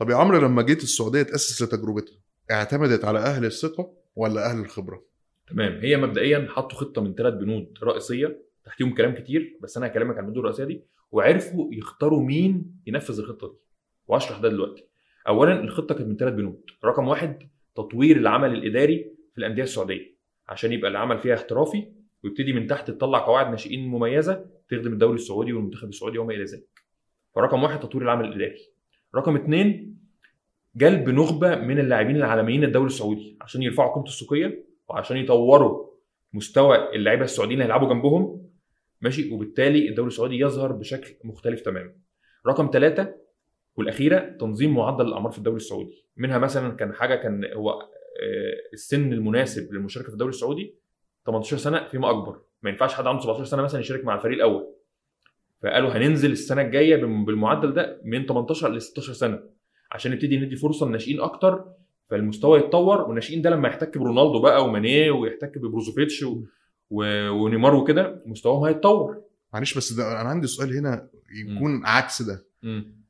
طب يا عمرو لما جيت السعودية تأسس لتجربتها اعتمدت على أهل الثقة ولا أهل الخبرة؟ تمام. هي مبدئيا حطوا خطة من ثلاث بنود رئيسية تحتيهم كلام كتير بس أنا هكلمك عن البنود الرئيسية دي وعرفوا يختاروا مين ينفذ الخطة دي. وأشرح ده دلوقتي. اولا الخطة كانت من ثلاث بنود. رقم واحد تطوير العمل الإداري في الأندية السعودية عشان يبقى العمل فيها احترافي ويبتدي من تحت تطلع قواعد ناشئين مميزة تخدم الدوري السعودي والمنتخب السعودي وما إلى ذلك. فرقم واحد تطوير العمل الإداري. رقم اثنين جلب نخبة من اللاعبين العالميين الدوري السعودي عشان يرفعوا قيمته السوقية وعشان يطوروا مستوى اللعيبة السعوديين اللي هيلعبوا جنبهم. ماشي؟ وبالتالي الدوري السعودي يظهر بشكل مختلف تماما. رقم ثلاثة والأخيرة تنظيم معدل الأعمار في الدوري السعودي. منها مثلا كان حاجة كان هو آه، السن المناسب للمشاركة في الدوري السعودي 18 سنة فيما أكبر. ما ينفعش حد عنده 17 سنة مثلا يشارك مع الفريق الأول. فقالوا هننزل السنة الجاية بالم- بالمعدل ده من 18 ل 16 سنة عشان نبتدي ندي فرصة للناشئين أكتر فالمستوى يتطور والناشئين ده لما يحتك برونالدو بقى ومانيه ويحتك ببروزوفيتش و... و... ونيمار وكده مستواهم هيتطور. معلش بس ده أنا عندي سؤال هنا يكون عكس ده. مم.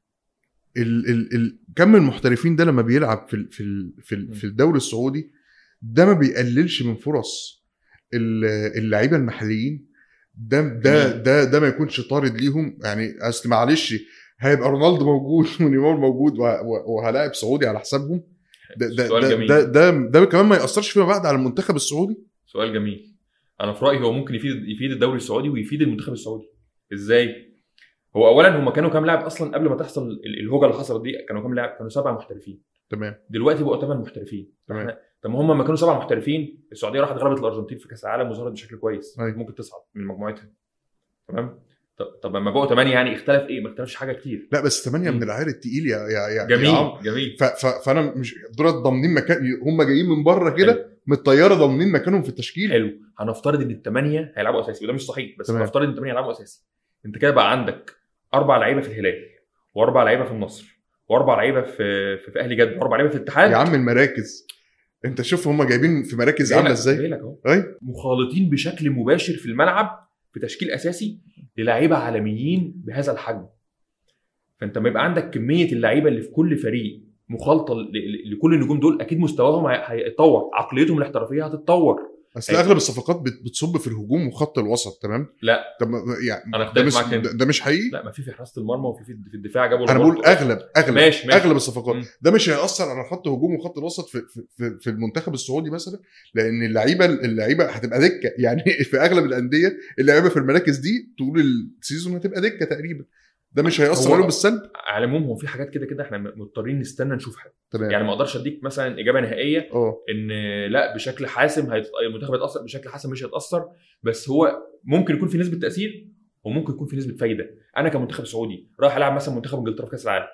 ال ال ال كم المحترفين ده لما بيلعب في ال في ال في, ال في الدوري السعودي ده ما بيقللش من فرص ال- اللعيبة المحليين؟ ده ده. ده ده ما يكونش طارد ليهم. يعني أصل معلش هيبقى رونالدو موجود ونيمار موجود وه- وه- وهلاعب سعودي على حسابهم. ده ده سؤال ده, جميل. ده, ده, ده كمان ما يأثرش فيما بعد على المنتخب السعودي؟ سؤال جميل. أنا في رأيي هو ممكن يفيد يفيد الدوري السعودي ويفيد المنتخب السعودي. إزاي؟ هو اولا هم كانوا كام لاعب أصلا قبل ما تحصل ال- الهوجه اللي حصلت دي كانوا كام لاعب؟ كانوا سبعة محترفين. تمام. دلوقتي بقوا ثمان محترفين. تمام. طب ما هم لما كانوا سبعه محترفين السعودية راحت غلبت الأرجنتين في كأس العالم وظهرت بشكل كويس. أيوة. ممكن تصعد من مجموعتها. تمام؟ طب لما بقوا ثمانيه يعني اختلف إيه؟ ما اختلفش حاجة كتير. لا بس ثمانيه. من العيار التقيل يا يا يا يا عمرو. جميل جميل. ف ف فأنا مش دول ضامنين مكان هم جايين من بره كده من الطياره ضامنين مكانهم في التشكيل. حلو. هنفترض إن الثمانيه هيلعبوا أساسي وده مش صحيح بس تمام. هنفترض إن الثمانيه هيلعبوا أساسي. أنت كده بقى عندك أربع لعيبة في الهلال وأربع لعيبة في النصر وأربع لعيبة في في, في أهلي جدة وأربع لعيبة في الاتحاد. يا عم المراكز. انت شوف هم جايبين في مراكز عاملة إزاي. أي. مخالطين بشكل مباشر في الملعب في تشكيل أساسي للاعيبة عالميين بهذا الحجم. فأنت لما يبقى عندك كمية اللعيبة اللي في كل فريق مخالطة لكل النجوم دول أكيد مستواهم هي- هيتطور عقليتهم الاحترافية هتتطور. أصل. أغلب الصفقات بت- بتصب في الهجوم وخط الوسط تمام لا. طب يعني أنا ده مش. ده, مش حقيقي لا ما في في حراسة المرمى وفي في الدفاع جابوا أنا. بقول أغلب أغلب ماشي ماشي أغلب الصفقات مم. ده مش هيأثر على خط هجوم وخط الوسط في في, في, في المنتخب السعودي مثلا لأن اللعيبة اللعيبة هتبقى دكة يعني في أغلب الأندية اللعيبة في المراكز دي طول السيزون هتبقى دكة تقريبا ده مش هيأثر عليهم بالسلب؟ على العموم هو في حاجات كده كده إحنا مضطرين نستنى نشوفها تمام. يعني ما أقدرش أديك مثلا إجابة نهائية آه. إن لأ بشكل حاسم هيت... المنتخب هيتأثر بشكل حاسم مش هيتأثر بس هو ممكن يكون في نسبة تأثير وممكن يكون في نسبة فايدة. أنا كمنتخب سعودي رايح ألعب مثلا منتخب إنجلترا في كأس العالم.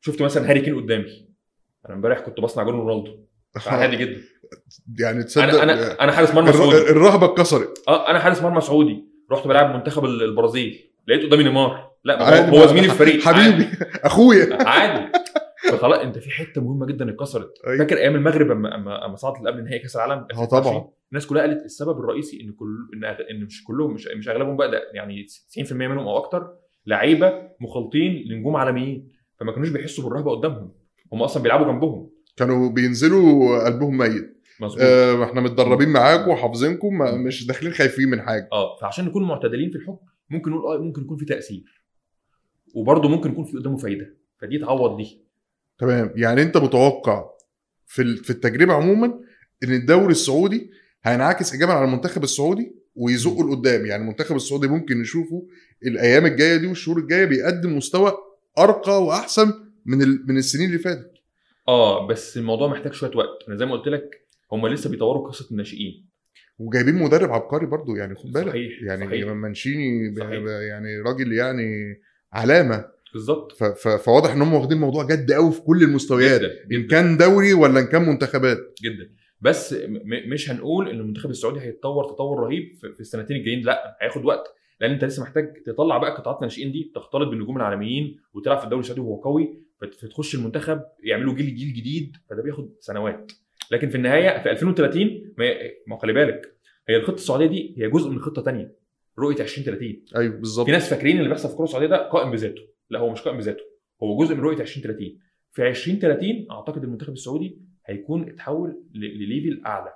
شفت مثلا هاري كين قدامي. أنا امبارح كنت بصنع جول رونالدو. عادي جدا. يعني تصدق أنا أنا أنا حارس مرمى سعودي. الرهبة اتكسرت. آه أنا حارس مرمى سعودي. رحت بلعب منتخب ال- البرازيل. لقيت قدامي نيمار. لا هو زميلي في الفريق حبيبي أخويا. عادي. فخلاص انت في حتة مهمة جدا اتكسرت أيوة. فاكر أيام المغرب اما اما أما صعدت قبل نهائي كأس العالم؟ آه طبعا. الناس كلها قالت السبب الرئيسي إن كل إن إن مش كلهم مش مش أغلبهم بقى ده يعني 90% منهم أو أكتر لعيبة مخلطين لنجوم عالميين. فما كانوش بيحسوا بالرهبة قدامهم. هم أصلا بيلعبوا جنبهم. كانوا بينزلوا قلبهم ميت. مظبوط. آه إحنا متدربين معاكم وحافظينكم مش داخلين خايفين من حاجة. آه فعشان نكون معتدلين في الحكم ممكن نقول آه ممكن يكون في تأثير. وبرضه ممكن يكون في قدامه فايدة. فدي تعوض دي. تمام. يعني انت متوقع في في التجربة عموما إن الدوري السعودي هينعكس ايجابا على المنتخب السعودي ويزقه لقدام. يعني المنتخب السعودي ممكن نشوفه الأيام الجاية دي والشهور الجاية بيقدم مستوى أرقى وأحسن من ال... من السنين اللي فاتت. آه بس الموضوع محتاج شوية وقت. أنا زي ما قلت لك هم لسه بيطوروا قصة الناشئين. وجايبين مدرب عبقري برضو يعني خد بالك. صحيح، يعني صحيح. منشيني ب... صحيح. يعني راجل يعني علامة. بالظبط. فواضح إن هم واخدين الموضوع جد قوي في كل المستويات. جدا إن كان دوري ولا إن كان منتخبات. جدا. بس م- مش هنقول إن المنتخب السعودي هيتطور تطور رهيب في السنتين الجايين لأ هياخد وقت. لأن أنت لسه محتاج تطلع بقى قطاعات الناشئين دي تختلط بالنجوم العالميين وتلعب في الدوري السعودي وهو قوي فت- فتخش المنتخب يعملوا جيل جيل جديد فده بياخد سنوات. لكن في النهاية في 2030 ما خلي بالك هي الخطة السعودية دي هي جزء من خطة تانية. رؤية 2030 أيوه بالظبط. في ناس فاكرين اللي بيحصل في الكره السعودية ده قائم بذاته. لا هو مش قائم بذاته. هو جزء من رؤية 2030 في 2030 أعتقد المنتخب السعودي هيكون اتحول لليفل أعلى.